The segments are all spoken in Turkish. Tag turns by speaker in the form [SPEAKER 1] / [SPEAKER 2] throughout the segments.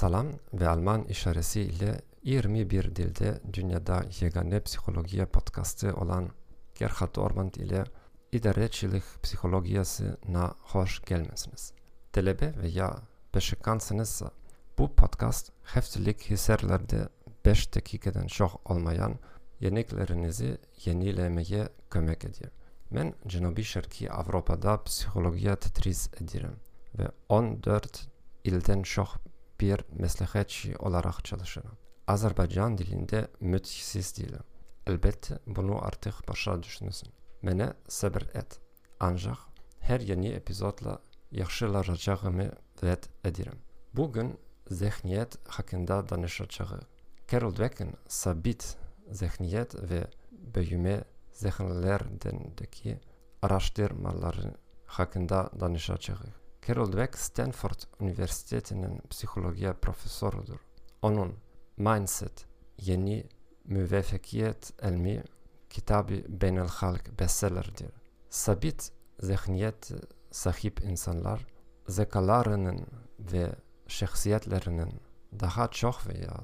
[SPEAKER 1] Salam ve Alman işaresi ile 21 dilde dünyada yegane psikolojiye podcastı olan Gerhard Ormand ile idarecilik psikolojiyasına hoş gelmesiniz. Talebe veya beşikansınızsa bu podcast haftalık hisarlarda 5 dakikadan çok olmayan yeniklerinizi yenilemeye kömek ediyor. Ben Cenubi Şarkı Avrupa'da psikolojiye tedris ederim ve 14 ilden çok bir meslekçi olarak çalışırım. Azerbaycan dilinde müthissiz değilim. Elbette bunu artık başa düşünürsün. Mene sabır et. Ancak her yeni epizodla yaxşılaşacağımı vaat ederim. Bugün zihniyet hakkında danışacağız. Carol Dweck'in sabit zihniyet ve büyüme zihinlerindeki araştırmaları hakkında danışacağız. Carol Dweck Stanford Üniversitesi'nin psikoloji profesörüdür. Onun Mindset yeni müveffekiyet elmi kitabı Beynel Halk bestsellerdir. Sabit zihniyet sahip insanlar zekalarının ve şahsiyetlerinin daha çok veya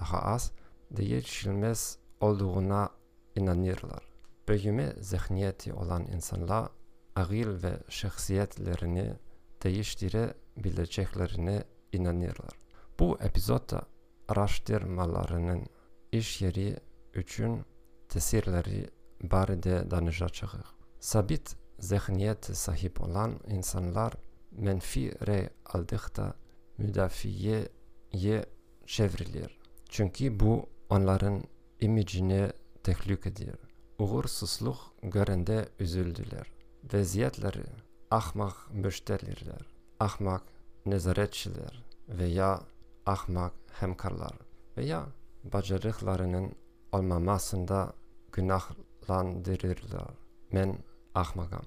[SPEAKER 1] daha az değişilmez olduğuna inanırlar. Büyüme zihniyeti olan insanlar akıl ve şahsiyetlerini değiştirebileceklerine inanırlar. Bu epizodda araştırmalarının iş yeri için tesirleri barede danışacağız. Sabit zihniyete sahip olan insanlar menfi re aldıkta müdafiye çevrilir. Çünkü bu onların imicine tehlikelidir. Uğursuzluk görende üzüldüler. Vaziyetleri ahmak müşteriler, ahmak nezaretçiler veya ahmak hemkarlar veya bacarıklarının olmamasında günahlandırırlar. Men ahmakam.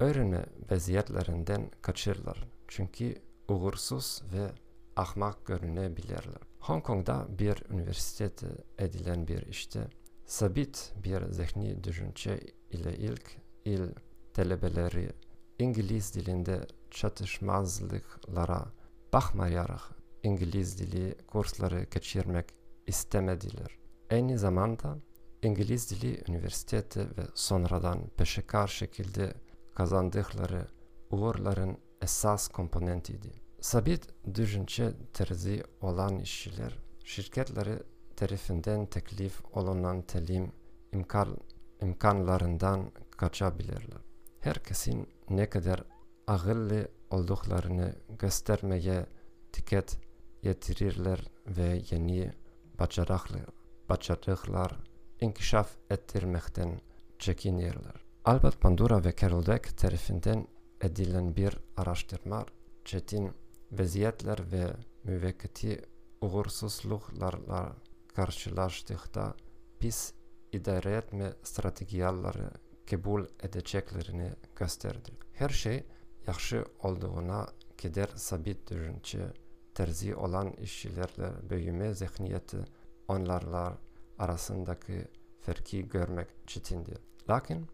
[SPEAKER 1] Öğrenme vaziyetlerinden kaçırlar çünkü uğursuz ve ahmak görünebilirler. Hong Kong'da bir üniversitede edilen bir işte sabit bir zihni düşünce ile ilk il talebeleri İngiliz dilinde çatışmazlıklara bakmayarak İngiliz dili kursları geçirmek istemediler. Aynı zamanda İngiliz dili üniversitede ve sonradan peşekar şekilde kazandıkları uğurların esas komponentiydi. Sabit düşünce terzi olan işçiler şirketleri tarafından teklif olunan talim imkan, imkanlarından kaçabilirler. Herkesin ne kadar akıllı olduklarını göstermeye dikkat yetirirler ve yeni başarıklar, inkişaf ettirmekten çekinirler. Albert Bandura ve Carol Dweck tarafından edilen bir araştırma çetin vaziyetler ve müvekkati uğursuzluklarla karşılaştıkta pis idare etme stratejileri kabul edeceklerini gösterdi. Her şey yaxşı olduğuna kadar sabit düşünce terzi olan işçilerle büyüme zihniyeti onlarla arasındaki farkı görmek çetindir. Lakin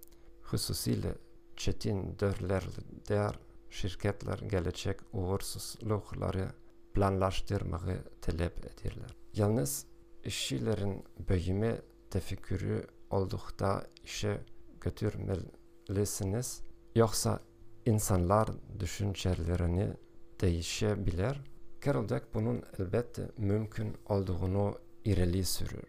[SPEAKER 1] hususiyle çetin dörlerde şirketler gelecek uğursuzlukları planlaştırmayı talep edirler. Yalnız işçilerin büyüme tefekkürü oldukta işe götürmelisiniz. Yoksa insanlar düşüncelerini değişebilir. Dweck bunun elbette mümkün olduğunu ileri sürür.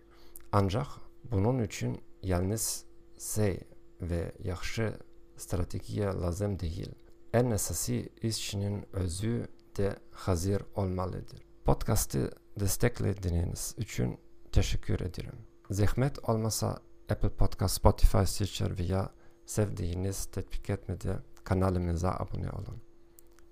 [SPEAKER 1] Ancak bunun için yalnız şey ve yaxşı stratejiye lazım değil. En esası işçinin özü de hazır olmalıdır. Podcast'ı desteklediğiniz için teşekkür ederim. Zahmet olmasa Apple Podcast, Spotify, Stitcher veya sevdiğiniz tetbik etmede kanalımıza abone olun.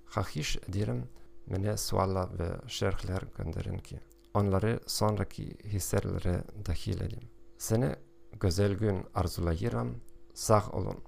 [SPEAKER 1] Hahiş ederim bana suallar ve şerhler gönderin ki onları sonraki hisselere dahil edeyim. Seni güzel gün arzulayırım. Sağ olun.